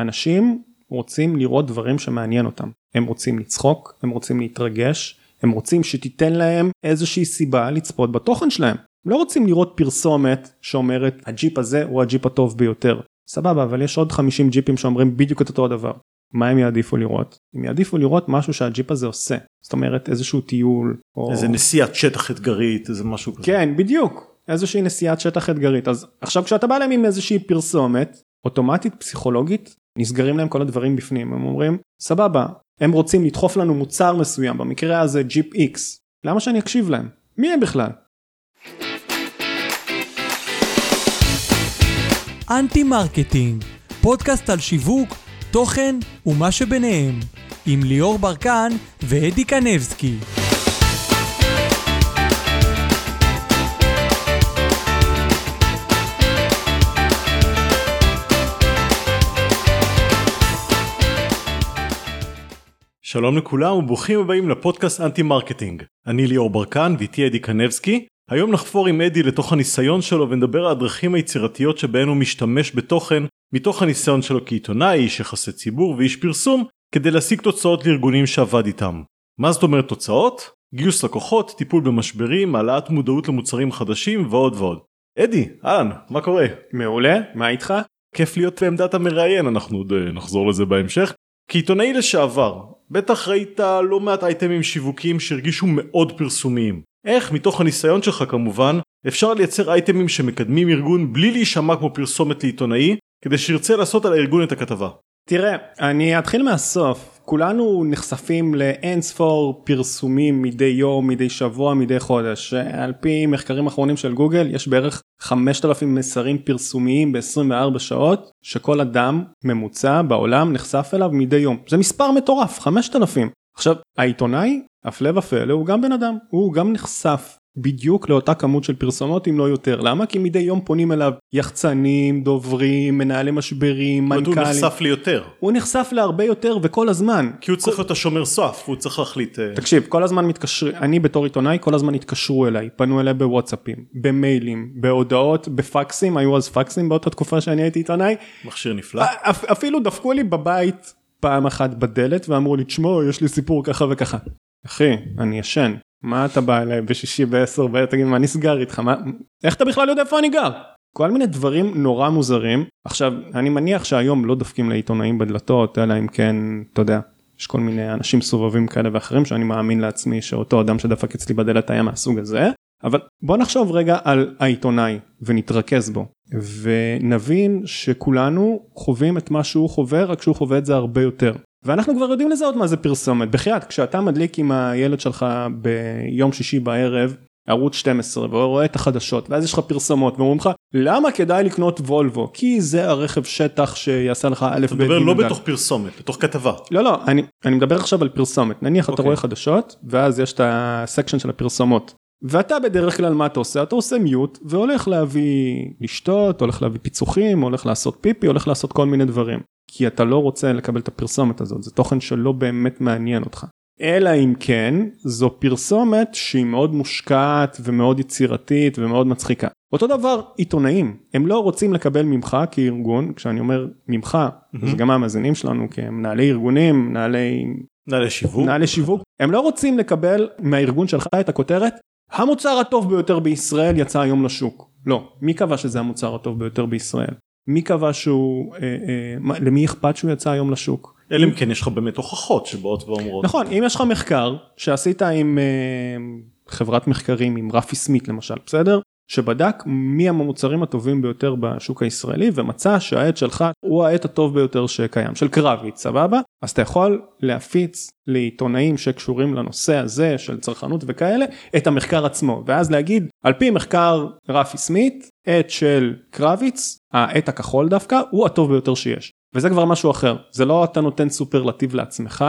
אנשים רוצים לראות דברים שמעניין אותם. הם רוצים לצחוק, הם רוצים להתרגש, הם רוצים שתיתן להם איזושהי סיבה לצפות בתוכן שלהם. הם לא רוצים לראות פרסומת שאומרת הג'יפ הזה הוא הג'יפ הטוב ביותר. סבבה, אבל יש עוד 50 ג'יפים שאומרים בדיוק את אותו הדבר. מה הם יעדיפו לראות? הם יעדיפו לראות משהו שהג'יפ הזה עושה. זאת אומרת איזשהו טיול. או... איזה נסיעת שטח אתגרית, איזה משהו כזה. כן, בדיוק. איזושהי נסיעת שטח אתגרית. אז עכשיו כשאתה בא להם עם איזושהי פרסומת, אוטומטית פסיכולוגית נסגרים להם כל הדברים בפנים. הם אומרים, סבבה, הם רוצים לדחוף לנו מוצר מסוים, במקרה הזה ג'יפ איקס. למה שאני אקשיב להם? מי הם בכלל? אנטי מרקטינג, פודקאסט על שיווק, תוכן ומה שביניהם, עם ליאור ברקן ואדי קנבסקי. שלום לכולם וברוכים הבאים לפודקאסט אנטי מרקטינג. אני ליאור ברקן ואיתי אדי קנבסקי. היום נחפור עם אדי לתוך הניסיון שלו ונדבר על הדרכים היצירתיות שבהן הוא משתמש בתוכן מתוך הניסיון שלו כעיתונאי, איש יחסי ציבור ואיש פרסום כדי להשיג תוצאות לארגונים שעבד איתם. מה זאת אומרת תוצאות? גיוס לקוחות, טיפול במשברים, העלאת מודעות למוצרים חדשים ועוד ועוד. אדי, אהלן, מה קורה? מעולה, מה איתך? כיף להיות בעמדת המראיין, אנחנו עוד אה, נחזור לזה בהמשך. כעיתונאי לשעבר, בטח ראית לא מעט אייטמים שיווקיים שהרגישו מאוד פרסומיים. איך מתוך הניסיון שלך כמובן אפשר לייצר אייטמים שמקדמים ארגון בלי להישמע כמו פרסומת לעיתונאי כדי שירצה לעשות על הארגון את הכתבה. תראה, אני אתחיל מהסוף. כולנו נחשפים לאין ספור פרסומים מדי יום, מדי שבוע, מדי חודש. על פי מחקרים אחרונים של גוגל, יש בערך 5,000 מסרים פרסומיים ב-24 שעות, שכל אדם ממוצע בעולם נחשף אליו מדי יום. זה מספר מטורף, 5,000. עכשיו, העיתונאי, הפלא ופלא, הוא גם בן אדם, הוא גם נחשף בדיוק לאותה כמות של פרסומות אם לא יותר למה כי מדי יום פונים אליו יחצנים דוברים מנהלי משברים מנכ"לים. הוא נחשף ליותר. הוא נחשף להרבה יותר וכל הזמן. כי הוא צריך להיות השומר סף הוא צריך להחליט. אה, תקשיב כל הזמן מתקשרים אני בתור עיתונאי כל הזמן התקשרו אליי פנו אליי בוואטסאפים במיילים בהודעות בפקסים היו אז פקסים באותה תקופה שאני הייתי עיתונאי. מכשיר נפלא. אפילו דפקו לי בבית פעם אחת בדלת ואמרו לי תשמעו יש לי סיפור ככה וככה. אחי אני ישן מה אתה בא אליי בשישי בעשר בערב? תגיד מה נסגר איתך? מה איך אתה בכלל יודע איפה אני גר. כל מיני דברים נורא מוזרים. עכשיו אני מניח שהיום לא דופקים לעיתונאים בדלתות אלא אם כן אתה יודע יש כל מיני אנשים סובבים כאלה ואחרים שאני מאמין לעצמי שאותו אדם שדפק אצלי בדלת היה מהסוג הזה. אבל בוא נחשוב רגע על העיתונאי ונתרכז בו ונבין שכולנו חווים את מה שהוא חווה רק שהוא חווה את זה הרבה יותר ואנחנו כבר יודעים לזהות מה זה פרסומת. בחייאת כשאתה מדליק עם הילד שלך ביום שישי בערב ערוץ 12 ורואה את החדשות ואז יש לך פרסומות ואומרים לך למה כדאי לקנות וולבו? כי זה הרכב שטח שיעשה לך א' ב' אתה מדבר לא בתוך פרסומת בתוך כתבה. לא לא אני אני מדבר עכשיו על פרסומת. נניח. אתה אוקיי. רואה חדשות ואז יש את הסקשן של הפרסומות ואתה בדרך כלל מה אתה עושה אתה עושה מיוט והולך להביא לשתות הולך להביא פיצוחים הולך לעשות פיפי הולך לעשות כל מיני דברים כי אתה לא רוצה לקבל את הפרסומת הזאת זה תוכן שלא באמת מעניין אותך. אלא אם כן זו פרסומת שהיא מאוד מושקעת ומאוד יצירתית ומאוד מצחיקה. אותו דבר עיתונאים הם לא רוצים לקבל ממך כארגון כשאני אומר ממך mm-hmm. זה גם המאזינים שלנו כמנהלי ארגונים מנהלי מנהלי שיווק מנהלי שיווק הם לא רוצים לקבל מהארגון שלך את הכותרת המוצר הטוב ביותר בישראל יצא היום לשוק לא מי קבע שזה המוצר הטוב ביותר בישראל מי קבע שהוא, אה, אה, למי אכפת שהוא יצא היום לשוק? אלא אם כן יש לך באמת הוכחות שבאות ואומרות. נכון, אם יש לך מחקר שעשית עם אה, חברת מחקרים, עם רפי סמית למשל, בסדר? שבדק מי המוצרים הטובים ביותר בשוק הישראלי ומצא שהעט שלך הוא העט הטוב ביותר שקיים של קרביץ סבבה? אז אתה יכול להפיץ לעיתונאים שקשורים לנושא הזה של צרכנות וכאלה את המחקר עצמו ואז להגיד על פי מחקר רפי סמית עט של קרביץ העט הכחול דווקא הוא הטוב ביותר שיש. וזה כבר משהו אחר. זה לא אתה נותן סופרלטיב לעצמך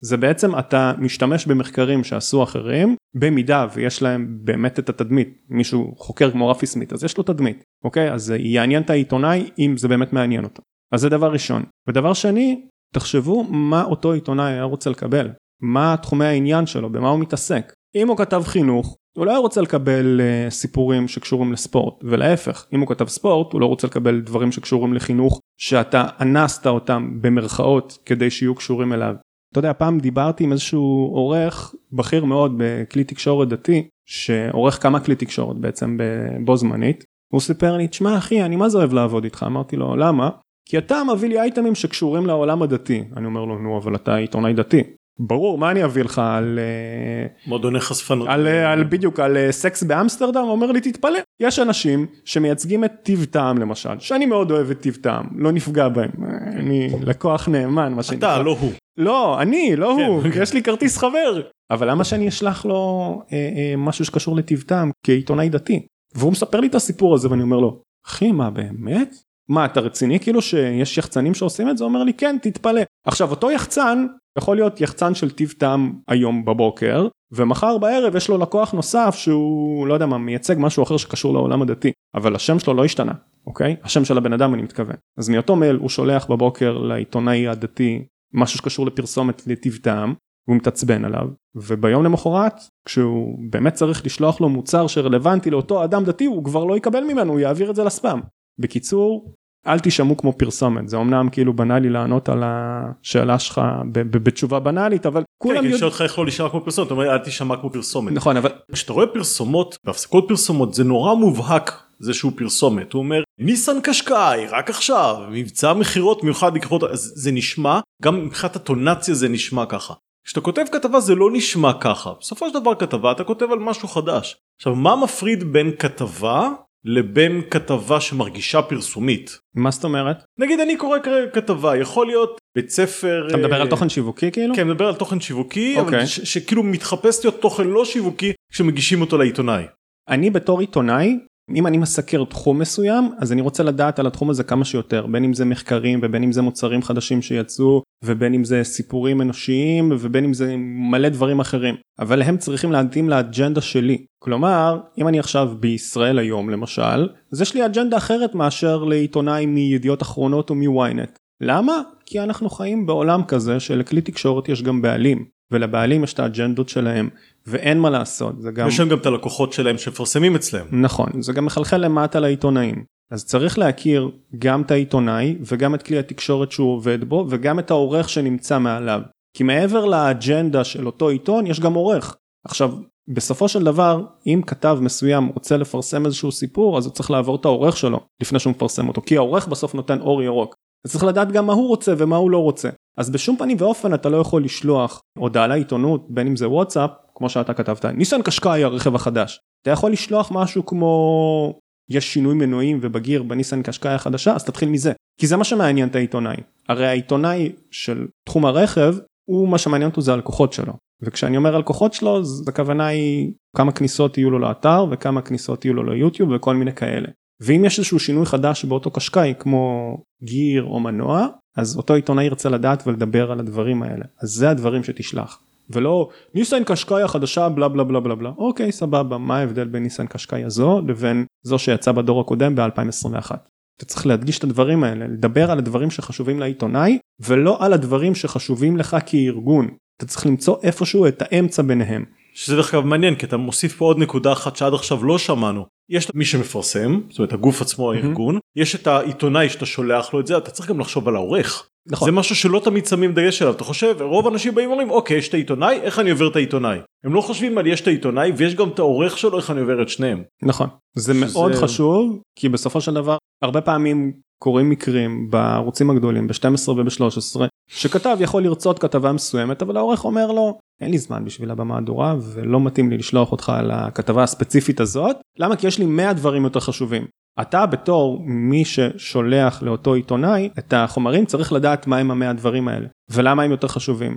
זה בעצם אתה משתמש במחקרים שעשו אחרים במידה ויש להם באמת את התדמית. מישהו חוקר כמו רפי סמית אז יש לו תדמית אוקיי? אז יעניין את העיתונאי אם זה באמת מעניין אותו. אז זה דבר ראשון. ודבר שני תחשבו מה אותו עיתונאי היה רוצה לקבל. מה תחומי העניין שלו במה הוא מתעסק. אם הוא כתב חינוך הוא לא היה רוצה לקבל uh, סיפורים שקשורים לספורט ולהפך. אם הוא כתב ספורט הוא לא רוצה לקבל דברים שקשורים לחינוך שאתה אנסת אותם במרכאות כדי שיהיו קשורים אליו. אתה יודע פעם דיברתי עם איזשהו עורך בכיר מאוד בכלי תקשורת דתי שעורך כמה כלי תקשורת בעצם בו זמנית. הוא סיפר לי תשמע אחי אני מה זה אוהב לעבוד איתך? אמרתי לו למה? כי אתה מביא לי אייטמים שקשורים לעולם הדתי. אני אומר לו נו אבל אתה עיתונאי דתי ברור מה אני אביא לך על אה, מועדוני חשפנות. על, אה, על בדיוק על אה, סקס באמסטרדם? אומר לי תתפלא. יש אנשים שמייצגים את טיב טעם למשל שאני מאוד אוהב את טיב טעם לא נפגע בהם. אני לקוח נאמן מה שנקרא. אתה לא הוא. לא אני לא כן, הוא אוקיי. יש לי כרטיס חבר. אבל למה שאני אשלח לו אה, אה, משהו שקשור לטיב טעם? כעיתונאי דתי. והוא מספר לי את הסיפור הזה ואני אומר לו אחי מה באמת? מה אתה רציני? כאילו שיש יחצנים שעושים את זה? אומר לי כן תתפלא. עכשיו אותו יחצן יכול להיות יחצן של טיב טעם היום בבוקר ומחר בערב יש לו לקוח נוסף שהוא לא יודע מה מייצג משהו אחר שקשור לעולם הדתי אבל השם שלו לא השתנה אוקיי השם של הבן אדם אני מתכוון אז מאותו מייל הוא שולח בבוקר לעיתונאי הדתי משהו שקשור לפרסומת לטיב טעם והוא מתעצבן עליו וביום למחרת כשהוא באמת צריך לשלוח לו מוצר שרלוונטי לאותו אדם דתי הוא כבר לא יקבל ממנו הוא יעביר את זה לספאם. בקיצור אל תשמעו כמו פרסומת זה אמנם כאילו בנאלי לענות על השאלה שלך בתשובה בנאלית אבל כן, כולם כי אני שואל אותך איך לא להישמע כמו פרסומת, אתה אומר אל תישמע כמו פרסומת. נכון אבל כשאתה רואה פרסומות והפסקות פרסומות זה נורא מובהק זה שהוא פרסומת הוא אומר ניסן קשקאי רק עכשיו מבצע מכירות מיוחד לקחות אז זה נשמע גם מבחינת הטונציה זה נשמע ככה. כשאתה כותב כתבה זה לא נשמע ככה בסופו של דבר כתבה אתה כותב על משהו חדש. עכשיו מה מפריד בין כתבה לבין כתבה שמרגישה פרסומית. מה זאת אומרת נגיד אני קורא כתבה יכול להיות בית ספר אתה מדבר אה, על תוכן שיווקי כאילו כן מדבר על תוכן שיווקי אבל אוקיי. שכאילו מתחפש להיות תוכן לא שיווקי כשמגישים אותו לעיתונאי. אני בתור עיתונאי אם אני מסקר תחום מסוים אז אני רוצה לדעת על התחום הזה כמה שיותר בין אם זה מחקרים ובין אם זה מוצרים חדשים שיצאו ובין אם זה סיפורים אנושיים ובין אם זה מלא דברים אחרים. אבל הם צריכים להתאים לאג'נדה שלי. כלומר אם אני עכשיו בישראל היום למשל אז יש לי אג'נדה אחרת מאשר לעיתונאי מידיעות אחרונות או מוויינט למה? כי אנחנו חיים בעולם כזה שלכלי תקשורת יש גם בעלים ולבעלים יש את האג'נדות שלהם ואין מה לעשות זה גם יש להם גם את הלקוחות שלהם שמפרסמים אצלם. נכון זה גם מחלחל למטה לעיתונאים אז צריך להכיר גם את העיתונאי וגם את כלי התקשורת שהוא עובד בו וגם את העורך שנמצא מעליו כי מעבר לאג'נדה של אותו עיתון יש גם עורך עכשיו בסופו של דבר אם כתב מסוים רוצה לפרסם איזשהו סיפור אז הוא צריך לעבור את העורך שלו לפני שהוא מפרסם אותו כי העורך בסוף נותן אור ירוק. אז צריך לדעת גם מה הוא רוצה ומה הוא לא רוצה אז בשום פנים ואופן אתה לא יכול לשלוח הודעה לעיתונות בין אם זה וואטסאפ כמו שאתה כתבת ניסן קשקאי הרכב החדש אתה יכול לשלוח משהו כמו יש שינוי מנועים ובגיר בניסן קשקאי החדשה אז תתחיל מזה. כי זה מה שמעניין את העיתונאי. הרי העיתונאי של תחום הרכב הוא מה שמעניין אותו זה הלקוחות שלו. וכשאני אומר הלקוחות שלו אז הכוונה היא כמה כניסות יהיו לו לאתר וכמה כניסות יהיו לו ליוטיוב וכל מיני כאלה ואם יש איזשהו שינוי חדש באותו קשקאי כמו גיר או מנוע אז אותו עיתונאי ירצה לדעת ולדבר על הדברים האלה. אז זה הדברים שתשלח. ולא ניסן קשקאי החדשה בלה בלה בלה בלה בלה. אוקיי סבבה. מה ההבדל בין ניסן קשקאי הזו לבין זו שיצא בדור הקודם ב-2021. אתה צריך להדגיש את הדברים האלה לדבר על הדברים שחשובים לעיתונאי ולא על הדברים שחשובים לך כארגון. אתה צריך למצוא איפשהו את האמצע ביניהם. שזה דרך אגב מעניין כי אתה מוסיף פה עוד נקודה אחת שעד עכשיו לא שמענו. יש את מי שמפרסם זאת אומרת הגוף עצמו הארגון יש את העיתונאי שאתה שולח לו את זה אתה צריך גם לחשוב על העורך. נכון. זה משהו שלא תמיד שמים דגש עליו אתה חושב רוב האנשים באים ואומרים אוקיי יש את העיתונאי איך אני עובר את העיתונאי הם לא חושבים על יש את העיתונאי ויש גם את העורך שלו איך אני עובר את שניהם. נכון זה שזה- מאוד חשוב כי בסופו של דבר הרבה פעמים קורים מקרים בערוצים הגדולים ב-12 וב-13 שכתב יכול לרצות כתבה מסוימת אבל העורך אומר לו אין לי זמן בשבילה במהדורה ולא מתאים לי לשלוח אותך על הכתבה הספציפית הזאת למה כי יש לי 100 דברים יותר חשובים. אתה בתור מי ששולח לאותו עיתונאי את החומרים צריך לדעת מהם המאה הדברים האלה ולמה הם יותר חשובים.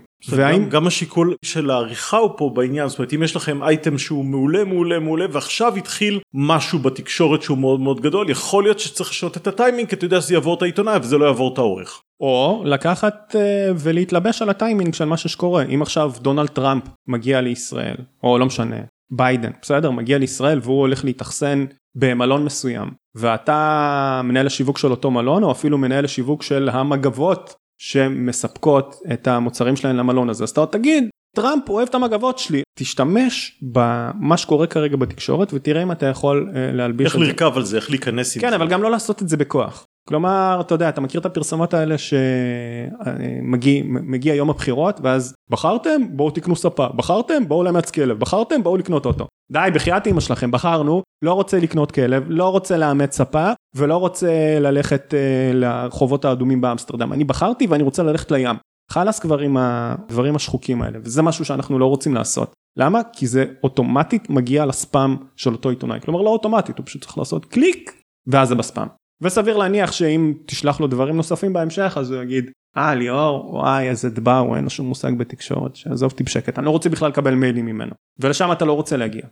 גם השיקול של העריכה הוא פה בעניין זאת אומרת אם יש לכם אייטם שהוא מעולה מעולה מעולה ועכשיו התחיל משהו בתקשורת שהוא מאוד מאוד גדול יכול להיות שצריך לשנות את הטיימינג כי אתה יודע שזה יעבור את העיתונאי וזה לא יעבור את העורך. או לקחת אה, ולהתלבש על הטיימינג של מה שקורה אם עכשיו דונלד טראמפ מגיע לישראל או לא משנה ביידן בסדר מגיע לישראל והוא הולך להתאכסן במלון מסוים ואתה מנהל השיווק של אותו מלון או אפילו מנהל השיווק של המגבות שמספקות את המוצרים שלהם למלון הזה אז אתה עוד תגיד טראמפ אוהב את המגבות שלי. תשתמש במה שקורה כרגע בתקשורת ותראה אם אתה יכול אה, להלביש איך. לרכב על זה, איך להיכנס עם כן זה. אבל גם לא לעשות את זה בכוח. כלומר אתה יודע אתה מכיר את הפרסומות האלה שמגיע מגיע יום הבחירות ואז בחרתם בואו תקנו ספה בחרתם בואו לאמץ כלב בחרתם בואו לקנות אוטו. די בחייאת אמא שלכם בחרנו לא רוצה לקנות כלב לא רוצה לאמץ ספה ולא רוצה ללכת אה, לרחובות האדומים באמסטרדם אני בחרתי ואני רוצה ללכת לים. חלאס כבר עם הדברים השחוקים האלה וזה משהו שאנחנו לא רוצים לעשות. למה? כי זה אוטומטית מגיע לספאם של אותו עיתונאי כלומר לא אוטומטית הוא פשוט צריך לעשות קליק ואז זה בספאם. וסביר להניח שאם תשלח לו דברים נוספים בהמשך אז הוא יגיד אה ליאור וואי איזה דבר הוא אין לו שום מושג בתקשורת שעזוב אותי בשקט אני לא רוצה בכלל לקבל מיילים ממנו ולשם אתה לא רוצה להגיע.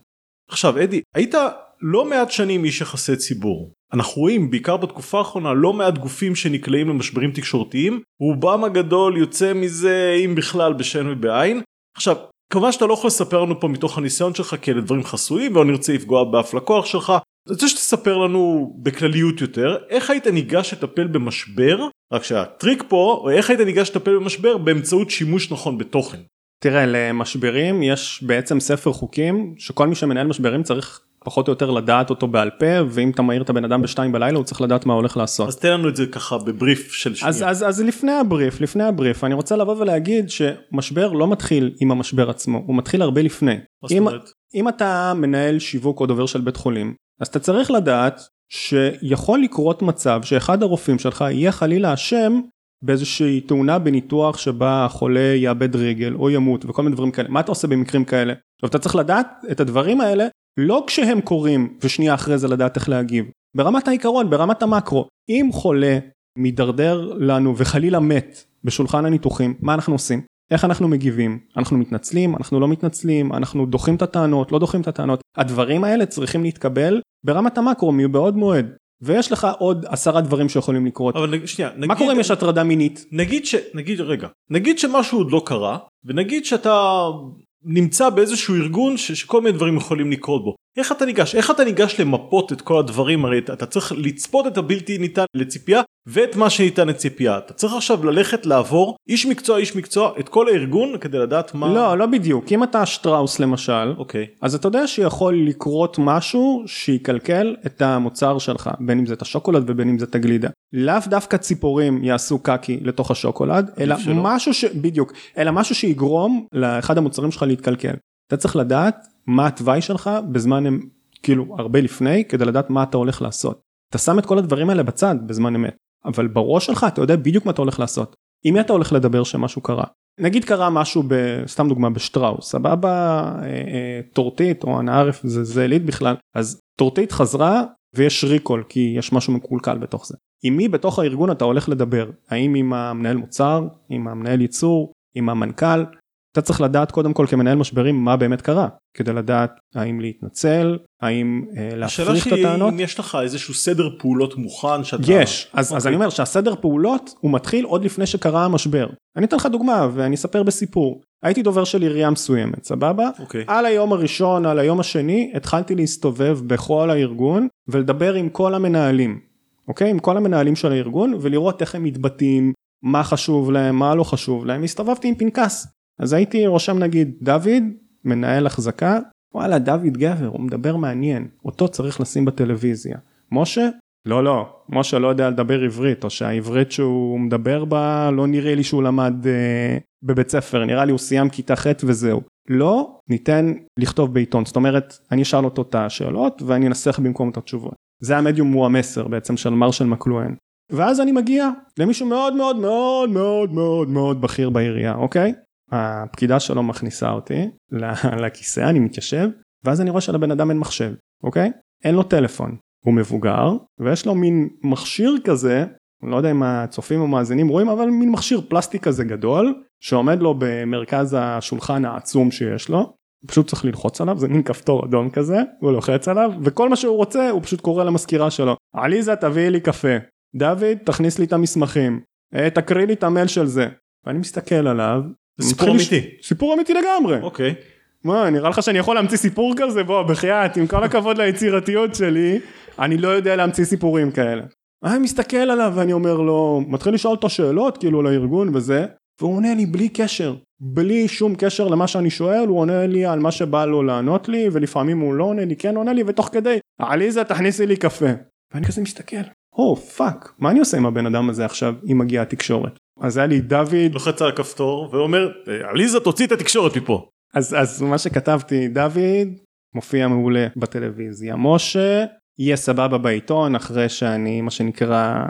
עכשיו אדי, היית לא מעט שנים איש יחסי ציבור. אנחנו רואים בעיקר בתקופה האחרונה לא מעט גופים שנקלעים למשברים תקשורתיים, רובם הגדול יוצא מזה אם בכלל בשן ובעין. עכשיו, כמובן שאתה לא יכול לספר לנו פה מתוך הניסיון שלך כי אלה דברים חסויים ולא נרצה לפגוע באף לקוח שלך. אני רוצה שתספר לנו בכלליות יותר איך היית ניגש לטפל במשבר, רק שהטריק פה, איך היית ניגש לטפל במשבר באמצעות שימוש נכון בתוכן. תראה למשברים יש בעצם ספר חוקים שכל מי שמנהל משברים צריך פחות או יותר לדעת אותו בעל פה ואם אתה מעיר את הבן אדם בשתיים בלילה הוא צריך לדעת מה הולך לעשות. אז תן לנו את זה ככה בבריף של שנייה. אז, אז, אז לפני הבריף, לפני הבריף, אני רוצה לבוא ולהגיד שמשבר לא מתחיל עם המשבר עצמו, הוא מתחיל הרבה לפני. מה זאת אומרת? אם אתה מנהל שיווק או דובר של בית חולים, אז אתה צריך לדעת שיכול לקרות מצב שאחד הרופאים שלך יהיה חלילה אשם באיזושהי תאונה בניתוח שבה החולה יאבד רגל או ימות וכל מיני דברים כאלה. מה אתה עושה במקרים כאלה? עכשיו אתה צריך לדעת את הדברים האלה לא כשהם קורים ושנייה אחרי זה לדעת איך להגיב. ברמת העיקרון, ברמת המקרו. אם חולה מידרדר לנו וחלילה מת בשולחן הניתוחים, מה אנחנו עושים? איך אנחנו מגיבים? אנחנו מתנצלים? אנחנו לא מתנצלים? אנחנו דוחים את הטענות? לא דוחים את הטענות? הדברים האלה צריכים להתקבל ברמת המקרו מבעוד מועד. ויש לך עוד עשרה דברים שיכולים לקרות. אבל נג... שנייה, נגיד... מה קורה אם יש הטרדה מינית? נגיד ש... נגיד רגע, נגיד שמשהו עוד לא קרה, ונגיד שאתה נמצא באיזשהו ארגון ש... שכל מיני דברים יכולים לקרות בו. איך אתה ניגש? איך אתה ניגש למפות את כל הדברים? הרי אתה, אתה צריך לצפות את הבלתי ניתן לציפייה ואת מה שניתן לציפייה. אתה צריך עכשיו ללכת לעבור איש מקצוע איש מקצוע את כל הארגון כדי לדעת מה... לא, לא בדיוק. אם אתה שטראוס למשל, אוקיי. אז אתה יודע שיכול לקרות משהו שיקלקל את המוצר שלך, בין אם זה את השוקולד ובין אם זה את הגלידה. לאו דווקא ציפורים יעשו קקי לתוך השוקולד, אלא שלא. משהו ש... בדיוק, אלא משהו שיגרום לאחד המוצרים שלך להתקלקל. אתה צריך לדעת מה התוואי שלך בזמן הם כאילו הרבה לפני כדי לדעת מה אתה הולך לעשות. אתה שם את כל הדברים האלה בצד בזמן אמת, אבל בראש שלך אתה יודע בדיוק מה אתה הולך לעשות. עם מי אתה הולך לדבר שמשהו קרה. נגיד קרה משהו ב... סתם דוגמה בשטראוס, סבבה, אה, אה, טורטית או אנא ערף זה, זה עילית בכלל, אז טורטית חזרה ויש ריקול כי יש משהו מקולקל בתוך זה. עם מי בתוך הארגון אתה הולך לדבר? האם עם המנהל מוצר, עם המנהל ייצור, עם המנכ"ל? אתה צריך לדעת קודם כל כמנהל משברים מה באמת קרה, כדי לדעת האם להתנצל, האם השאלה להפריך את שלי הטענות. אם יש לך איזשהו סדר פעולות מוכן שאתה... יש, אז, אז אוקיי. אני אומר שהסדר פעולות הוא מתחיל עוד לפני שקרה המשבר. אני אתן לך דוגמה ואני אספר בסיפור. הייתי דובר של עירייה מסוימת, סבבה? אוקיי. על היום הראשון, על היום השני, התחלתי להסתובב בכל הארגון ולדבר עם כל המנהלים, אוקיי? עם כל המנהלים של הארגון ולראות איך הם מתבטאים, מה חשוב להם, מה לא חשוב להם. הסתובבתי עם פנקס. אז הייתי רושם נגיד, דוד, מנהל החזקה, וואלה, דוד גבר, הוא מדבר מעניין, אותו צריך לשים בטלוויזיה. משה? לא, לא, משה לא יודע לדבר עברית, או שהעברית שהוא מדבר בה, לא נראה לי שהוא למד אה, בבית ספר, נראה לי הוא סיים כיתה ח' וזהו. לא, ניתן לכתוב בעיתון, זאת אומרת, אני אשאל אותו את השאלות ואני אנסח במקום את התשובות. זה המדיום הוא המסר בעצם של מרשל מקלואן. ואז אני מגיע למישהו מאוד מאוד מאוד מאוד מאוד מאוד בכיר בעירייה, אוקיי? הפקידה שלו מכניסה אותי לכיסא, אני מתיישב, ואז אני רואה שלבן אדם אין מחשב, אוקיי? אין לו טלפון. הוא מבוגר, ויש לו מין מכשיר כזה, אני לא יודע אם הצופים או מאזינים רואים, אבל מין מכשיר פלסטיק כזה גדול, שעומד לו במרכז השולחן העצום שיש לו. הוא פשוט צריך ללחוץ עליו, זה מין כפתור אדום כזה, הוא לוחץ עליו, וכל מה שהוא רוצה, הוא פשוט קורא למזכירה שלו, עליזה תביאי לי קפה, דוד תכניס לי את המסמכים, "אה, תקריא לי את המייל של זה. ואני מסתכל עליו, סיפור אמיתי. סיפור אמיתי לגמרי. אוקיי. מה, נראה לך שאני יכול להמציא סיפור כזה? בוא, בחייאת, עם כל הכבוד ליצירתיות שלי, אני לא יודע להמציא סיפורים כאלה. אני מסתכל עליו ואני אומר לו, מתחיל לשאול אותו שאלות, כאילו, לארגון וזה, והוא עונה לי בלי קשר, בלי שום קשר למה שאני שואל, הוא עונה לי על מה שבא לו לענות לי, ולפעמים הוא לא עונה לי, כן עונה לי, ותוך כדי, עליזה תכניסי לי קפה. ואני כזה מסתכל, או oh, fuck, מה אני עושה עם הבן אדם הזה עכשיו, אם מגיעה התקשורת? אז היה לי דוד... לוחץ על הכפתור ואומר, עליזה תוציא את התקשורת מפה. אז, אז מה שכתבתי, דוד, מופיע מעולה בטלוויזיה, משה, יהיה סבבה בעיתון אחרי שאני מה שנקרא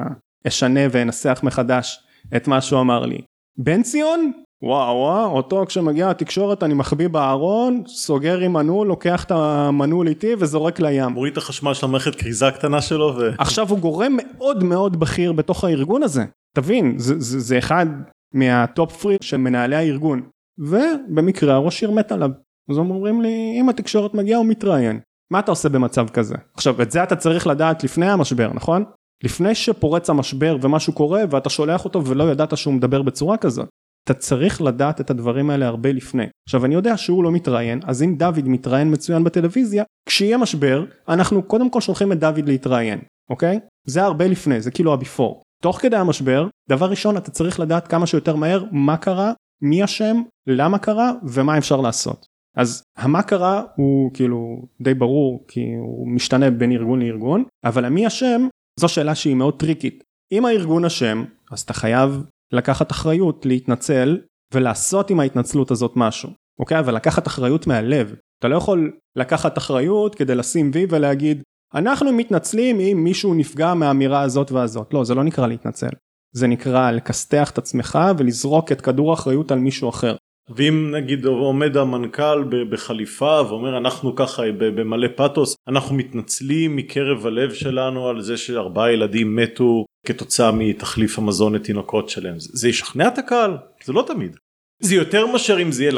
אשנה ואנסח מחדש את מה שהוא אמר לי. בן ציון? וואו וואו אותו כשמגיע התקשורת אני מחביא בארון סוגר עם מנעול לוקח את המנעול איתי וזורק לים. מוריד את החשמל של המערכת כריזה קטנה שלו ו... עכשיו הוא גורם מאוד מאוד בכיר בתוך הארגון הזה תבין זה, זה, זה אחד מהטופ פרי של מנהלי הארגון ובמקרה הראש עיר מת עליו אז הם אומרים לי אם התקשורת מגיעה הוא מתראיין מה אתה עושה במצב כזה עכשיו את זה אתה צריך לדעת לפני המשבר נכון לפני שפורץ המשבר ומשהו קורה ואתה שולח אותו ולא ידעת שהוא מדבר בצורה כזאת אתה צריך לדעת את הדברים האלה הרבה לפני. עכשיו אני יודע שהוא לא מתראיין, אז אם דוד מתראיין מצוין בטלוויזיה, כשיהיה משבר, אנחנו קודם כל שולחים את דוד להתראיין, אוקיי? זה הרבה לפני, זה כאילו הביפור. תוך כדי המשבר, דבר ראשון אתה צריך לדעת כמה שיותר מהר מה קרה, מי אשם, למה קרה ומה אפשר לעשות. אז המה קרה הוא כאילו די ברור כי הוא משתנה בין ארגון לארגון, אבל המי אשם זו שאלה שהיא מאוד טריקית. אם הארגון אשם, אז אתה חייב לקחת אחריות, להתנצל ולעשות עם ההתנצלות הזאת משהו, אוקיי? אבל לקחת אחריות מהלב. אתה לא יכול לקחת אחריות כדי לשים וי ולהגיד אנחנו מתנצלים אם מישהו נפגע מהאמירה הזאת והזאת. לא, זה לא נקרא להתנצל. זה נקרא לכסתח את עצמך ולזרוק את כדור האחריות על מישהו אחר. ואם נגיד עומד המנכ"ל בחליפה ואומר אנחנו ככה במלא פתוס אנחנו מתנצלים מקרב הלב שלנו על זה שארבעה ילדים מתו כתוצאה מתחליף המזון לתינוקות שלהם זה ישכנע את הקהל זה לא תמיד. זה יותר מאשר אם זה יהיה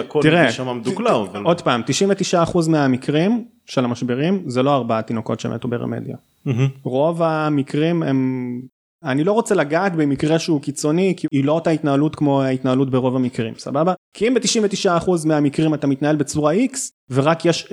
שם מדוקלם. אבל... עוד פעם 99% מהמקרים של המשברים זה לא ארבעה תינוקות שמתו ברמדיה. רוב המקרים הם אני לא רוצה לגעת במקרה שהוא קיצוני כי היא לא אותה התנהלות כמו ההתנהלות ברוב המקרים סבבה כי אם ב-99% מהמקרים אתה מתנהל בצורה x ורק יש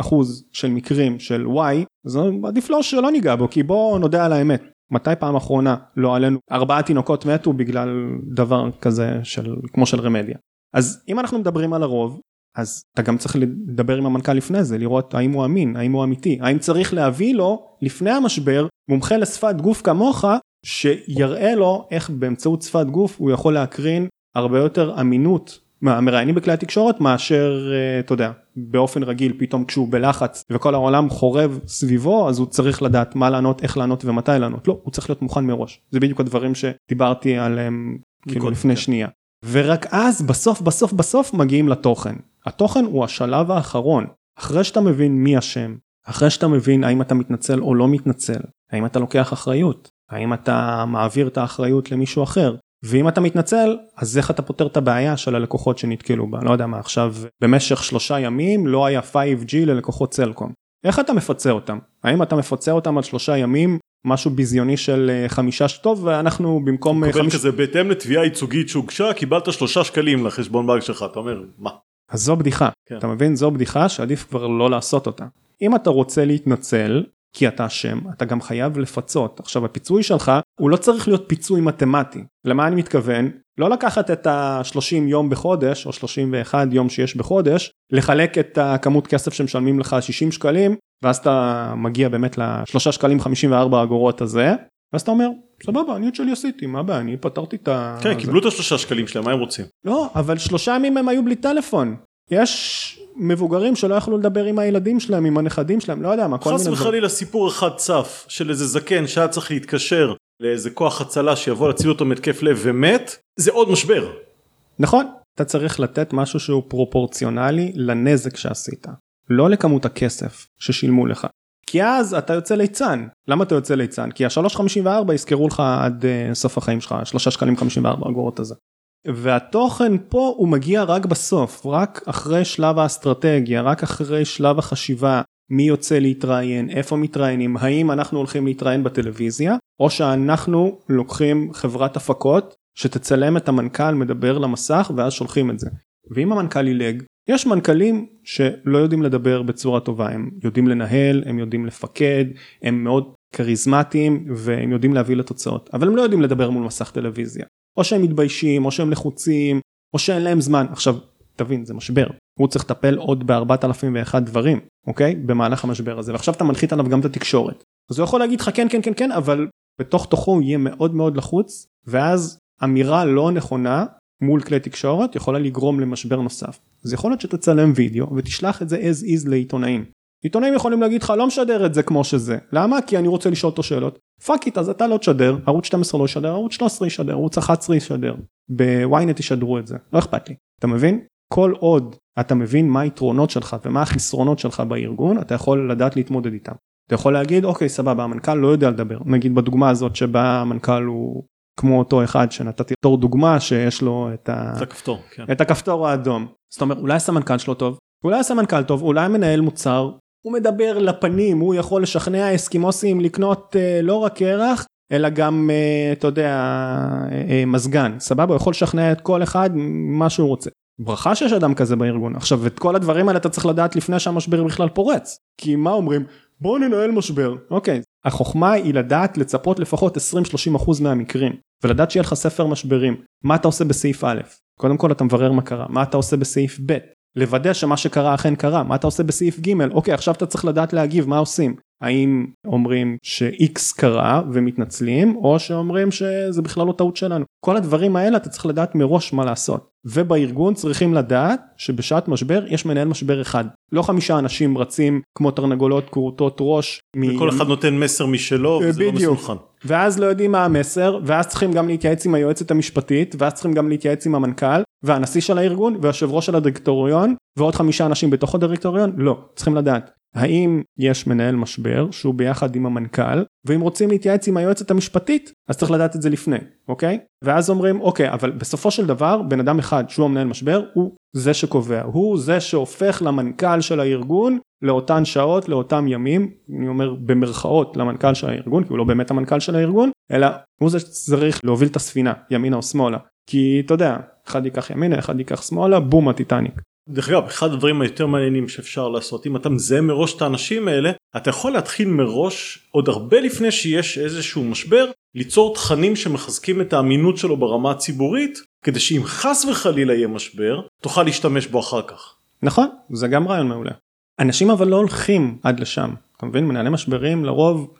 1% של מקרים של y אז עדיף לא שלא ניגע בו כי בוא נודה על האמת מתי פעם אחרונה לא עלינו? ארבעה תינוקות מתו בגלל דבר כזה של כמו של רמדיה. אז אם אנחנו מדברים על הרוב אז אתה גם צריך לדבר עם המנכ"ל לפני זה לראות האם הוא אמין האם הוא אמיתי האם צריך להביא לו לפני המשבר מומחה לשפת גוף כמוך שיראה לו איך באמצעות שפת גוף הוא יכול להקרין הרבה יותר אמינות מהמראיינים בכלי התקשורת מאשר אה, אתה יודע באופן רגיל פתאום כשהוא בלחץ וכל העולם חורב סביבו אז הוא צריך לדעת מה לענות איך לענות ומתי לענות. לא הוא צריך להיות מוכן מראש. זה בדיוק הדברים שדיברתי עליהם כאילו לפני כן. שנייה. ורק אז בסוף בסוף בסוף מגיעים לתוכן. התוכן הוא השלב האחרון. אחרי שאתה מבין מי אשם אחרי שאתה מבין האם אתה מתנצל או לא מתנצל האם אתה לוקח אחריות האם אתה מעביר את האחריות למישהו אחר ואם אתה מתנצל אז איך אתה פותר את הבעיה של הלקוחות שנתקלו בה? לא יודע מה עכשיו במשך שלושה ימים לא היה 5G ללקוחות סלקום. איך אתה מפצה אותם? האם אתה מפצה אותם על שלושה ימים משהו ביזיוני של אה, חמישה שטוב ואנחנו במקום אה, חמישה כזה בהתאם לתביעה ייצוגית שהוגשה קיבלת שלושה שקלים לחשבון בנק שלך. אתה אומר מה. אז זו בדיחה. כן. אתה מבין? זו בדיחה שעדיף כבר לא לעשות אותה. אם אתה רוצה להתנצל כי אתה אשם, אתה גם חייב לפצות. עכשיו הפיצוי שלך הוא לא צריך להיות פיצוי מתמטי. למה אני מתכוון? לא לקחת את ה-30 יום בחודש או 31 יום שיש בחודש, לחלק את הכמות כסף שמשלמים לך 60 שקלים, ואז אתה מגיע באמת ל-3 שקלים 54 אגורות הזה, ואז אתה אומר סבבה אני את שלי עשיתי מה הבעיה אני פתרתי את ה... כן קיבלו את השלושה שקלים שלהם מה הם רוצים? לא אבל שלושה ימים הם היו בלי טלפון. יש מבוגרים שלא יכלו לדבר עם הילדים שלהם, עם הנכדים שלהם, לא יודע מה, כל מיני דברים. חס וחלילה סיפור אחד צף של איזה זקן שהיה צריך להתקשר לאיזה כוח הצלה שיבוא להציל אותו מתקף לב ומת, זה עוד משבר. נכון, אתה צריך לתת משהו שהוא פרופורציונלי לנזק שעשית, לא לכמות הכסף ששילמו לך. כי אז אתה יוצא ליצן. למה אתה יוצא ליצן? כי ה-3.54 יזכרו לך עד uh, סוף החיים שלך, 3 שקלים 54 אגורות הזה. והתוכן פה הוא מגיע רק בסוף, רק אחרי שלב האסטרטגיה, רק אחרי שלב החשיבה, מי יוצא להתראיין, איפה מתראיינים, האם אנחנו הולכים להתראיין בטלוויזיה, או שאנחנו לוקחים חברת הפקות שתצלם את המנכ"ל מדבר למסך ואז שולחים את זה. ואם המנכ"ל ילג, יש מנכ"לים שלא יודעים לדבר בצורה טובה, הם יודעים לנהל, הם יודעים לפקד, הם מאוד כריזמטיים והם יודעים להביא לתוצאות, אבל הם לא יודעים לדבר מול מסך טלוויזיה. או שהם מתביישים או שהם לחוצים או שאין להם זמן. עכשיו תבין זה משבר. הוא צריך לטפל עוד בארבעת אלפים ואחד דברים אוקיי? במהלך המשבר הזה. ועכשיו אתה מנחית עליו גם את התקשורת. אז הוא יכול להגיד לך כן כן כן כן אבל בתוך תוכו הוא יהיה מאוד מאוד לחוץ ואז אמירה לא נכונה מול כלי תקשורת יכולה לגרום למשבר נוסף. אז יכול להיות שתצלם וידאו ותשלח את זה as is לעיתונאים. עיתונאים יכולים להגיד לך לא משדר את זה כמו שזה למה כי אני רוצה לשאול אותו שאלות fuck it אז אתה לא תשדר ערוץ 12 לא ישדר ערוץ 13 ישדר ערוץ 11 ישדר בוויינט ישדרו את זה לא אכפת לי אתה מבין כל עוד אתה מבין מה היתרונות שלך ומה החסרונות שלך בארגון אתה יכול לדעת להתמודד איתם. אתה יכול להגיד אוקיי סבבה המנכ"ל לא יודע לדבר נגיד בדוגמה הזאת שבה המנכ"ל הוא כמו אותו אחד שנתתי בתור דוגמה שיש לו את, ה... את הכפתור, כן. את הכפתור האדום. זאת אומרת אולי הסמנכ"ל שלו טוב אולי הסמנכ"ל טוב אולי מנהל מוצר הוא מדבר לפנים הוא יכול לשכנע אסקימוסים לקנות uh, לא רק קרח אלא גם uh, אתה יודע uh, מזגן. סבבה? הוא יכול לשכנע את כל אחד מה שהוא רוצה. ברכה שיש אדם כזה בארגון. עכשיו את כל הדברים האלה אתה צריך לדעת לפני שהמשבר בכלל פורץ. כי מה אומרים? בוא ננהל משבר. אוקיי. החוכמה היא לדעת לצפות לפחות 20-30% מהמקרים ולדעת שיהיה לך ספר משברים. מה אתה עושה בסעיף א' קודם כל אתה מברר מה קרה. מה אתה עושה בסעיף ב' לוודא שמה שקרה אכן קרה. מה אתה עושה בסעיף ג' אוקיי עכשיו אתה צריך לדעת להגיב מה עושים האם אומרים ש-X קרה ומתנצלים או שאומרים שזה בכלל לא טעות שלנו. כל הדברים האלה אתה צריך לדעת מראש מה לעשות. ובארגון צריכים לדעת שבשעת משבר יש מנהל משבר אחד. לא חמישה אנשים רצים כמו תרנגולות כורתות ראש. וכל אחד נותן מסר משלו וזה לא מסונכן. ואז לא יודעים מה המסר ואז צריכים גם להתייעץ עם היועצת המשפטית ואז צריכים גם להתייעץ עם המנכ"ל והנשיא של הארגון ויושב ראש של הדירקטוריון ועוד חמישה אנשים בתוך הדירקטוריון? לא. צריכים לדעת האם יש מנהל משבר שהוא ביחד עם המנכ"ל ואם רוצים להתייעץ עם היועצת המשפטית אז צריך לדעת את זה לפני אוקיי? ואז אומרים אוקיי אבל בסופו של דבר בן אדם אחד שהוא המנהל משבר הוא זה שקובע הוא זה שהופך למנכ"ל של הארגון לאותן שעות לאותם ימים. אני אומר במרכאות למנכ"ל של הארגון כי הוא לא באמת המנכ"ל של הארגון אלא הוא זה שצריך להוביל את הספינה ימינה או שמאלה. כי אתה יודע אחד ייקח ימינה אחד ייקח שמאלה בום הטיטניק. דרך אגב אחד הדברים היותר מעניינים שאפשר לעשות אם אתה מזהה מראש את האנשים האלה אתה יכול להתחיל מראש עוד הרבה לפני שיש איזשהו משבר ליצור תכנים שמחזקים את האמינות שלו ברמה הציבורית כדי שאם חס וחלילה יהיה משבר תוכל להשתמש בו אחר כך. נכון זה גם רעיון מעולה. אנשים אבל לא הולכים עד לשם אתה מבין מנהלי משברים לרוב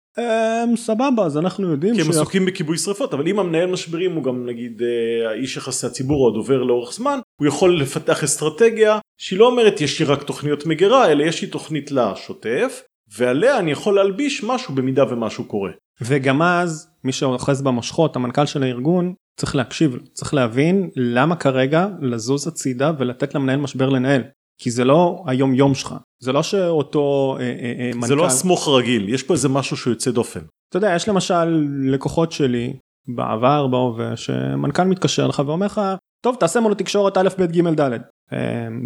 סבבה אז אנחנו יודעים כי הם עסוקים בכיבוי שרפות אבל אם המנהל משברים הוא גם נגיד אה, האיש יחסי הציבור או הדובר לאורך זמן הוא יכול לפתח אסטרטגיה שהיא לא אומרת יש לי רק תוכניות מגירה אלא יש לי תוכנית לשוטף ועליה אני יכול להלביש משהו במידה ומשהו קורה. וגם אז מי שאוחז במושכות המנכ"ל של הארגון צריך להקשיב צריך להבין למה כרגע לזוז הצידה ולתת למנהל משבר לנהל כי זה לא היום יום שלך. זה לא שאותו אה, אה, אה, מנכ"ל זה לא הסמוך רגיל יש פה איזה משהו שהוא יוצא דופן. אתה יודע יש למשל לקוחות שלי בעבר בהווה שמנכ"ל מתקשר לך ואומר לך טוב תעשה מול התקשורת א' ב' ג' ד'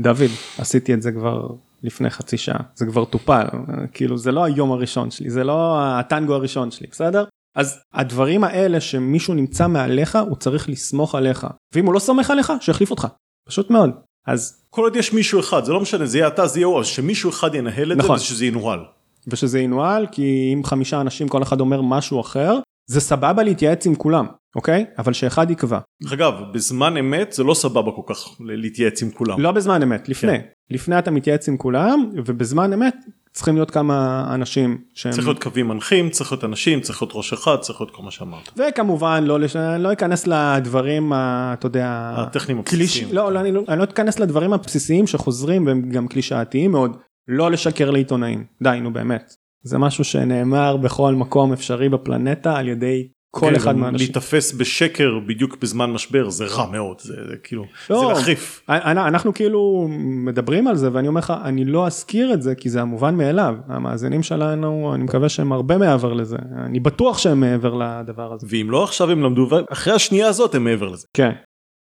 דוד עשיתי את זה כבר לפני חצי שעה. זה כבר טופל. כאילו זה לא היום הראשון שלי זה לא הטנגו הראשון שלי בסדר? אז הדברים האלה שמישהו נמצא מעליך הוא צריך לסמוך עליך. ואם הוא לא סומך עליך שיחליף אותך. פשוט מאוד אז כל עוד יש מישהו אחד זה לא משנה זה יהיה אתה זה יהיה הוא שמישהו אחד ינהל את נכון. זה ושזה ינוהל. ושזה ינוהל כי אם חמישה אנשים כל אחד אומר משהו אחר זה סבבה להתייעץ עם כולם אוקיי אבל שאחד יקבע. דרך אגב בזמן אמת זה לא סבבה כל כך להתייעץ עם כולם. לא בזמן אמת לפני כן. לפני אתה מתייעץ עם כולם ובזמן אמת צריכים להיות כמה אנשים שהם צריך להיות קווים מנחים צריך להיות אנשים צריך להיות ראש אחד צריך להיות כל מה שאמרת. וכמובן לא לש... לא אכנס לדברים ה- אתה יודע הטכניים קליש... הבסיסיים. לא, לא, אני לא אני לא אכנס לדברים הבסיסיים שחוזרים והם גם קלישאתיים מאוד לא לשקר לעיתונאים די נו באמת זה משהו שנאמר בכל מקום אפשרי בפלנטה על ידי כל כן, אחד מהאנשים. להיתפס בשקר בדיוק בזמן משבר זה רע מאוד זה, זה כאילו לא. זה להחריף. אנ- אנחנו כאילו מדברים על זה ואני אומר לך אני לא אזכיר את זה כי זה המובן מאליו המאזינים שלנו אני מקווה שהם הרבה מעבר לזה אני בטוח שהם מעבר לדבר הזה. ואם לא עכשיו הם למדו אחרי השנייה הזאת הם מעבר לזה. כן.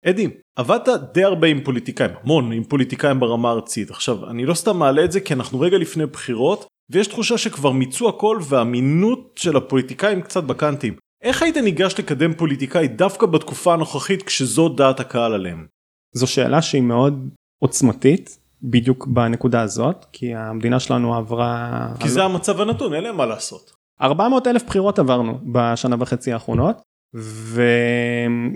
אדי עבדת די הרבה עם פוליטיקאים המון עם פוליטיקאים ברמה הארצית עכשיו אני לא סתם מעלה את זה כי אנחנו רגע לפני בחירות ויש תחושה שכבר מיצו הכל והאמינות של הפוליטיקאים קצת בקאנטים. איך היית ניגש לקדם פוליטיקאי דווקא בתקופה הנוכחית כשזו דעת הקהל עליהם? זו שאלה שהיא מאוד עוצמתית בדיוק בנקודה הזאת כי המדינה שלנו עברה כי זה המצב הנתון אין להם מה לעשות. 400 אלף בחירות עברנו בשנה וחצי האחרונות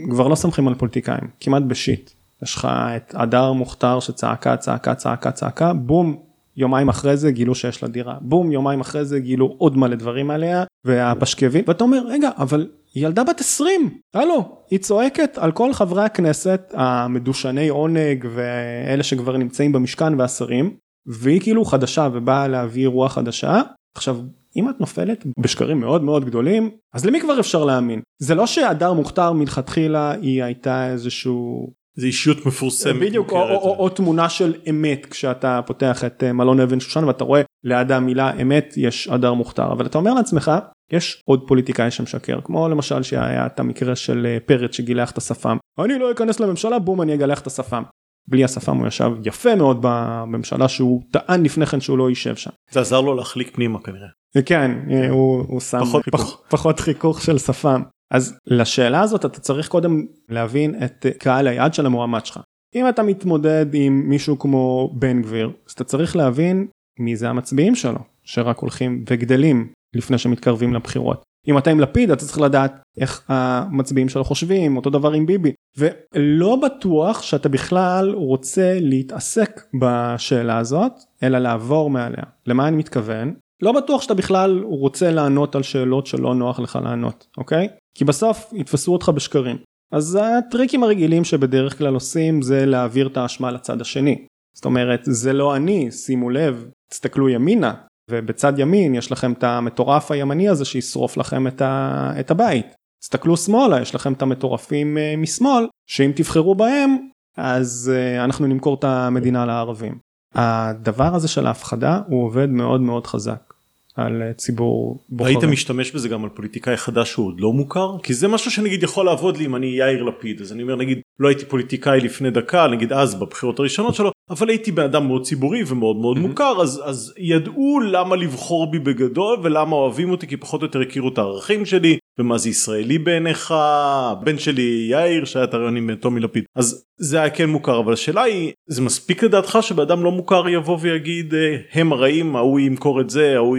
וכבר לא סומכים על פוליטיקאים כמעט בשיט. יש לך את הדר מוכתר שצעקה צעקה צעקה צעקה בום יומיים אחרי זה גילו שיש לה דירה. בום יומיים אחרי זה גילו עוד מלא דברים עליה והפשקווים. ואתה אומר רגע אבל ילדה בת 20 הלו היא צועקת על כל חברי הכנסת המדושני עונג ואלה שכבר נמצאים במשכן והשרים. והיא כאילו חדשה ובאה להביא רוח חדשה. עכשיו אם את נופלת בשקרים מאוד מאוד גדולים אז למי כבר אפשר להאמין? זה לא שהדר מוכתר מלכתחילה היא הייתה איזשהו זה אישיות מפורסמת. בדיוק, או, או, או, או תמונה של אמת כשאתה פותח את אה, מלון אבן שושן ואתה רואה ליד המילה אמת יש הדר מוכתר אבל אתה אומר לעצמך יש עוד פוליטיקאי שמשקר כמו למשל שהיה את המקרה של אה, פרץ שגילח את השפם אני לא אכנס לממשלה בום אני אגלח את השפם. בלי השפם הוא ישב יפה מאוד בממשלה שהוא טען לפני כן שהוא לא יישב שם. זה עזר לו להחליק פנימה כנראה. כן, הוא, הוא שם פחות פח. פחות חיכוך של שפם. אז לשאלה הזאת אתה צריך קודם להבין את קהל היעד של המועמד שלך. אם אתה מתמודד עם מישהו כמו בן גביר אז אתה צריך להבין מי זה המצביעים שלו שרק הולכים וגדלים לפני שמתקרבים לבחירות. אם אתה עם לפיד אתה צריך לדעת איך המצביעים שלו חושבים אותו דבר עם ביבי ולא בטוח שאתה בכלל רוצה להתעסק בשאלה הזאת אלא לעבור מעליה למה אני מתכוון לא בטוח שאתה בכלל רוצה לענות על שאלות שלא נוח לך לענות אוקיי כי בסוף יתפסו אותך בשקרים אז הטריקים הרגילים שבדרך כלל עושים זה להעביר את האשמה לצד השני זאת אומרת זה לא אני שימו לב תסתכלו ימינה ובצד ימין יש לכם את המטורף הימני הזה שישרוף לכם את, ה... את הבית. תסתכלו שמאלה יש לכם את המטורפים uh, משמאל שאם תבחרו בהם אז uh, אנחנו נמכור את המדינה לערבים. הדבר הזה של ההפחדה הוא עובד מאוד מאוד חזק על uh, ציבור בוחרים. היית משתמש בזה גם על פוליטיקאי חדש שהוא עוד לא מוכר? כי זה משהו שנגיד יכול לעבוד לי אם אני יאיר לפיד אז אני אומר נגיד לא הייתי פוליטיקאי לפני דקה נגיד אז בבחירות הראשונות שלו אבל הייתי בן אדם מאוד ציבורי ומאוד מאוד Mhm. מוכר אז אז ידעו למה לבחור בי בגדול ולמה אוהבים אותי כי פחות או יותר הכירו את הערכים שלי ומה זה ישראלי בעיניך? הבן שלי יאיר שהיה את הרעיון עם טומי לפיד. אז זה היה כן מוכר אבל השאלה היא זה מספיק לדעתך שבן אדם לא מוכר יבוא ויגיד אה, הם הרעים ההוא ימכור את זה ההוא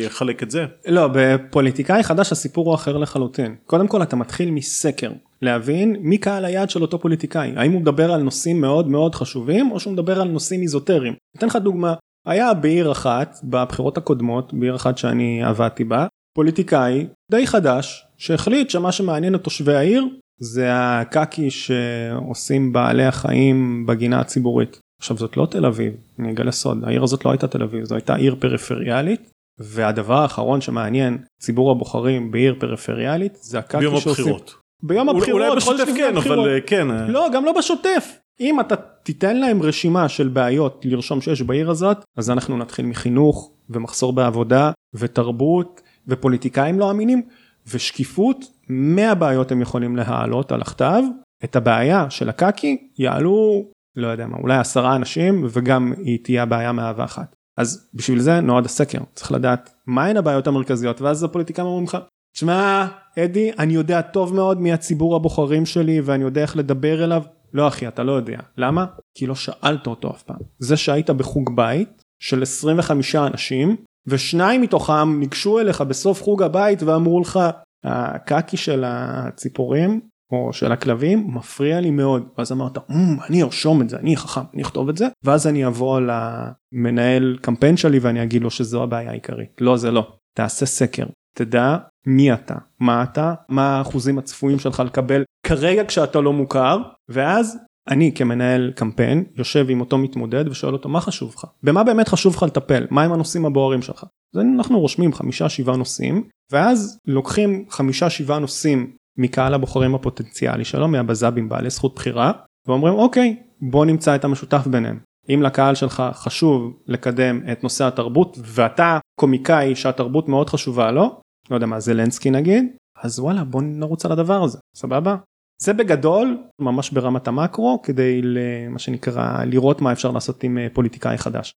יחלק את זה. לא בפוליטיקאי חדש הסיפור הוא אחר לחלוטין. קודם כל אתה מתחיל מסקר. להבין מי קהל היעד של אותו פוליטיקאי. האם הוא מדבר על נושאים מאוד מאוד חשובים או שהוא מדבר על נושאים איזוטריים. אתן לך דוגמה. היה בעיר אחת בבחירות הקודמות בעיר אחת שאני עבדתי בה פוליטיקאי די חדש שהחליט שמה שמעניין את תושבי העיר זה הקקי שעושים בעלי החיים בגינה הציבורית. עכשיו זאת לא תל אביב אני אגלה סוד העיר הזאת לא הייתה תל אביב זו הייתה עיר פריפריאלית והדבר האחרון שמעניין ציבור הבוחרים בעיר פריפריאלית זה הקקי ביום שעושים הבחירות. ביום הבחירות אולי בשוטף כן. אבל כן. לא גם לא בשוטף אם אתה תיתן להם רשימה של בעיות לרשום שיש בעיר הזאת אז אנחנו נתחיל מחינוך ומחסור בעבודה ותרבות ופוליטיקאים לא אמינים ושקיפות 100 בעיות הם יכולים להעלות על הכתב. את הבעיה של הקקי יעלו לא יודע מה אולי עשרה אנשים וגם היא תהיה הבעיה מהווה אחת. אז בשביל זה נועד הסקר. צריך לדעת מהן הבעיות המרכזיות ואז הפוליטיקאים אומרים לך תשמע אדי אני יודע טוב מאוד מי הציבור הבוחרים שלי ואני יודע איך לדבר אליו. לא אחי אתה לא יודע. למה? כי לא שאלת אותו אף פעם. זה שהיית בחוג בית של 25 אנשים ושניים מתוכם ניגשו אליך בסוף חוג הבית ואמרו לך הקקי של הציפורים או של הכלבים מפריע לי מאוד. ואז אמרת "אמ, אני ארשום את זה אני חכם אני אכתוב את זה. ואז אני אבוא למנהל קמפיין שלי ואני אגיד לו שזו הבעיה העיקרית. לא זה לא. תעשה סקר. תדע מי אתה מה אתה מה האחוזים הצפויים שלך לקבל כרגע כשאתה לא מוכר ואז אני כמנהל קמפיין יושב עם אותו מתמודד ושואל אותו מה חשוב לך? במה באמת חשוב לך לטפל? מהם הנושאים הבוערים שלך? אז אנחנו רושמים חמישה שבעה נושאים ואז לוקחים חמישה שבעה נושאים מקהל הבוחרים הפוטנציאלי שלו מהבז"בים בעלי זכות בחירה ואומרים אוקיי בוא נמצא את המשותף ביניהם. אם לקהל שלך חשוב לקדם את נושא התרבות ואתה קומיקאי שהתרבות מאוד חשובה לו לא יודע מה זלנסקי נגיד אז וואלה בוא נרוץ על הדבר הזה. סבבה זה בגדול ממש ברמת המקרו כדי למה שנקרא לראות מה אפשר לעשות עם אה, פוליטיקאי חדש.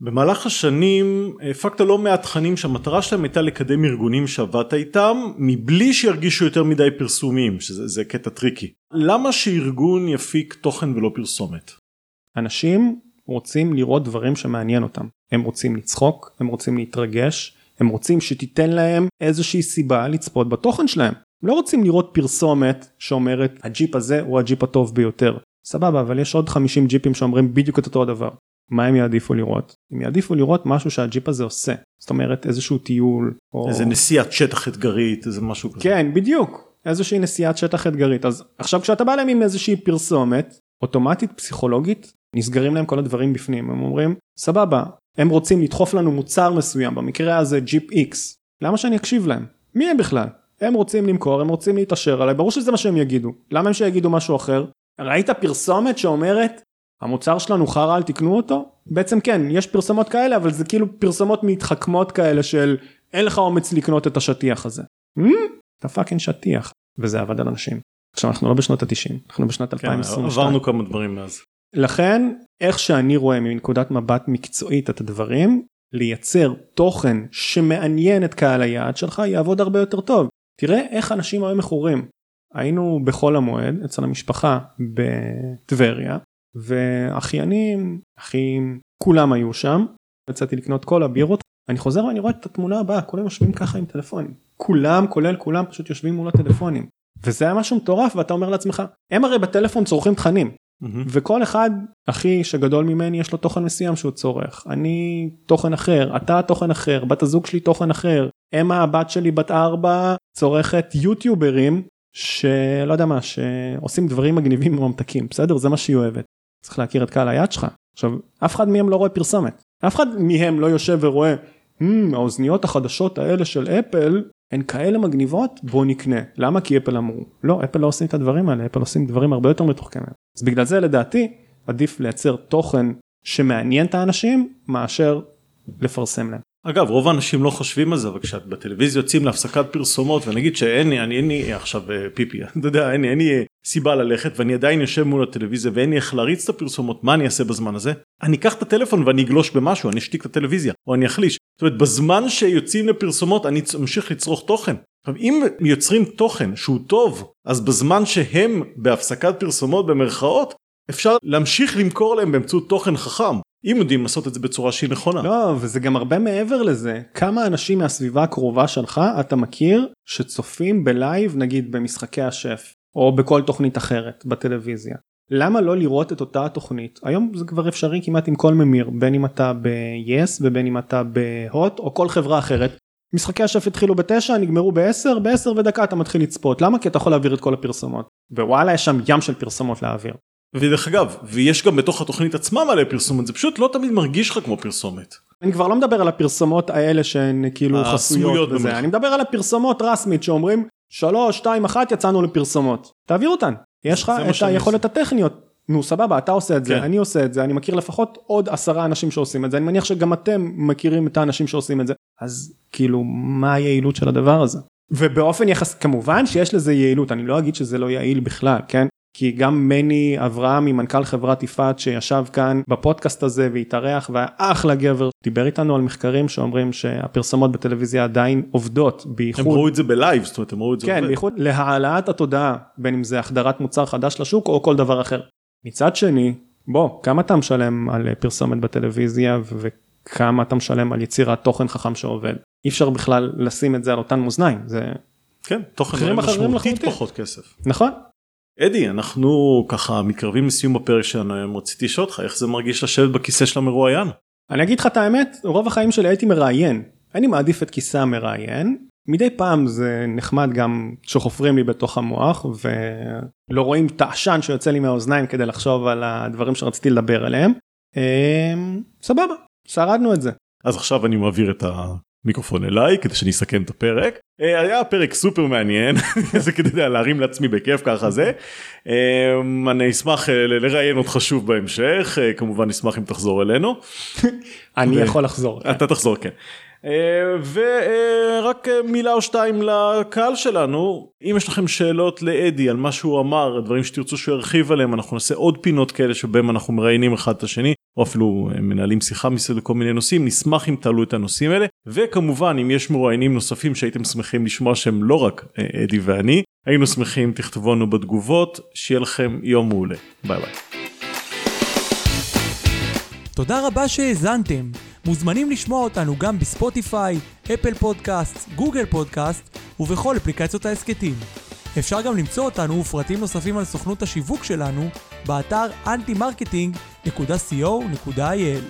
במהלך השנים הפקת לא מעט תכנים שהמטרה שלהם הייתה לקדם ארגונים שעבדת איתם מבלי שירגישו יותר מדי פרסומיים שזה זה קטע טריקי. למה שארגון יפיק תוכן ולא פרסומת? אנשים רוצים לראות דברים שמעניין אותם הם רוצים לצחוק הם רוצים להתרגש הם רוצים שתיתן להם איזושהי סיבה לצפות בתוכן שלהם לא רוצים לראות פרסומת שאומרת הג'יפ הזה הוא הג'יפ הטוב ביותר. סבבה אבל יש עוד 50 ג'יפים שאומרים בדיוק את אותו הדבר. מה הם יעדיפו לראות? הם יעדיפו לראות משהו שהג'יפ הזה עושה. זאת אומרת איזשהו טיול. או... איזה נסיעת שטח אתגרית איזה משהו כזה. כן בדיוק איזושהי נסיעת שטח אתגרית אז עכשיו כשאתה בא להם עם איזושהי פרסומת אוטומטית פסיכולוגית נסגרים להם כל הדברים בפנים הם אומרים סבבה הם רוצים לדחוף לנו מוצר מסוים במקרה הזה ג'יפ איקס למה שאני אקשיב להם מי הם בכלל הם רוצים למכור הם רוצים להתעשר עליי ברור שזה מה שהם יגידו למה הם שיגידו משהו אחר ראית פרסומת שאומרת המוצר שלנו חרא אל תקנו אותו בעצם כן יש פרסומות כאלה אבל זה כאילו פרסומות מתחכמות כאלה של אין לך אומץ לקנות את השטיח הזה. אתה פאקינג שטיח וזה עבד על אנשים. עכשיו אנחנו לא בשנות התשעים אנחנו בשנת כן, 2022. עברנו כמה דברים מאז. לכן איך שאני רואה מנקודת מבט מקצועית את הדברים לייצר תוכן שמעניין את קהל היעד שלך יעבוד הרבה יותר טוב. תראה איך אנשים היו מכורים. היינו בחול המועד אצל המשפחה בטבריה ואחיינים אחים כולם היו שם. יצאתי לקנות כל הבירות. אני חוזר ואני רואה את התמונה הבאה כולם יושבים ככה עם טלפונים. כולם כולל כולם פשוט יושבים מול הטלפונים. וזה היה משהו מטורף ואתה אומר לעצמך הם הרי בטלפון צורכים תכנים. מהמם. וכל אחד אחי שגדול ממני יש לו תוכן מסוים שהוא צורך. אני תוכן אחר אתה תוכן אחר בת הזוג שלי תוכן אחר אמה הבת שלי בת ארבע צורכת יוטיוברים שלא יודע מה שעושים דברים מגניבים וממתקים בסדר? זה מה שהיא אוהבת. צריך להכיר את קהל היד שלך. עכשיו אף אחד מהם לא רואה פרסומת. אף אחד מהם לא יושב ורואה "Hmm, האוזניות החדשות האלה של אפל הן כאלה מגניבות בוא נקנה. למה? כי אפל אמרו. לא אפל לא עושים את הדברים האלה אפל עושים דברים הרבה יותר מתוחכמים. אז בגלל זה לדעתי עדיף לייצר תוכן שמעניין את האנשים מאשר לפרסם להם. אגב רוב האנשים לא חושבים על זה אבל כשאת בטלוויזיה יוצאים להפסקת פרסומות ונגיד שאין לי אני אין לי עכשיו אה, פיפי אתה יודע אין לי אין לי אה, סיבה ללכת ואני עדיין יושב מול הטלוויזיה ואין לי איך להריץ את הפרסומות מה אני אעשה בזמן הזה? אני אקח את הטלפון ואני אגלוש במשהו אני אשתיק את הטלוויזיה או אני אחליש. זאת אומרת בזמן שיוצאים לפרסומות אני אמשיך לצרוך תוכן. עכשיו אם יוצרים תוכן שהוא טוב אז בזמן שהם בהפסקת פרסומות במרכאות אפשר להמשיך למכור להם באמצעות תוכן חכם אם יודעים לעשות את זה בצורה שהיא נכונה. לא וזה גם הרבה מעבר לזה כמה אנשים מהסביבה הקרובה שלך אתה מכיר שצופים בלייב נגיד במשחקי השף או בכל תוכנית אחרת בטלוויזיה. למה לא לראות את אותה התוכנית היום זה כבר אפשרי כמעט עם כל ממיר בין אם אתה ב-yes ובין אם אתה בהוט או כל חברה אחרת. משחקי השף התחילו בתשע נגמרו בעשר בעשר ודקה אתה מתחיל לצפות למה כי אתה יכול להעביר את כל הפרסומות ווואלה יש שם ים של פרסומות להעביר. ודרך אגב ויש גם בתוך התוכנית עצמה מלא פרסומת זה פשוט לא תמיד מרגיש לך כמו פרסומת. אני כבר לא מדבר על הפרסומות האלה שהן כאילו חסויות וזה. במרכאות. אני מדבר על הפרסומות רסמית שאומרים שלוש שתיים אחת יצאנו לפרסומות. תעביר אותן. יש לך את היכולת הטכניות. נו סבבה אתה עושה את זה כן. אני עושה את זה אני מכיר לפחות עוד עשרה אנשים שעושים את זה. אני מניח שגם אתם מכירים את האנשים שעושים את זה. אז כאילו מה היעילות של הדבר הזה? ובאופן יחס כמובן שיש לזה יעילות אני לא אגיד שזה לא יעיל בכלל כן כי גם מני אברהמי מנכ"ל חברת יפעת שישב כאן בפודקאסט הזה והתארח והיה אחלה גבר דיבר איתנו על מחקרים שאומרים שהפרסומות בטלוויזיה עדיין עובדות הם בייחוד ראו את זה ב live זאת אומרת הם ראו את זה כן. בייחוד להעלאת התודעה בין אם זה החדרת מוצר חדש לשוק או כל דבר אחר. מצד שני בוא כמה אתה משלם על פרסומת בטלוויזיה וכמה אתה משלם על יצירת תוכן חכם שעובד אי אפשר בכלל לשים את זה על אותן מאזניים זה כן תוכן משמעותית. פחות כסף. נכון אדי אנחנו ככה מתקרבים לסיום הפרק שלנו היום רציתי לשאול אותך איך זה מרגיש לשבת בכיסא של המרואיין. אני אגיד לך את האמת רוב החיים שלי הייתי מראיין אני מעדיף את כיסא המראיין מדי פעם זה נחמד גם שחופרים לי בתוך המוח ולא רואים את העשן שיוצא לי מהאוזניים כדי לחשוב על הדברים שרציתי לדבר עליהם. אמ, סבבה שרדנו את זה. אז עכשיו אני מעביר את המיקרופון אליי כדי שאני אסכם את הפרק. אה, היה פרק סופר מעניין זה כדי להרים לעצמי בכיף ככה זה. אה, אני אשמח אה, לראיין אותך שוב בהמשך כמובן נשמח אם תחזור אלינו. אני יכול לחזור. אתה תחזור כן. ורק מילה או שתיים לקהל שלנו אם יש לכם שאלות לאדי על מה שהוא אמר דברים שתרצו שהוא ירחיב עליהם אנחנו נעשה עוד פינות כאלה שבהם אנחנו מראיינים אחד את השני או אפילו אה, מנהלים שיחה מסביב לכל מיני נושאים נשמח אם תעלו את הנושאים האלה וכמובן אם יש מרואיינים נוספים שהייתם שמחים לשמוע שהם לא רק אה, אדי ואני היינו שמחים תכתבו לנו בתגובות שיהיה לכם יום מעולה ביי ביי. תודה רבה שהאזנתם. מוזמנים לשמוע אותנו גם בספוטיפיי, אפל פודקאסט, גוגל פודקאסט ובכל אפליקציות ההסכתים. אפשר גם למצוא אותנו ופרטים נוספים על סוכנות השיווק שלנו באתר www.co.il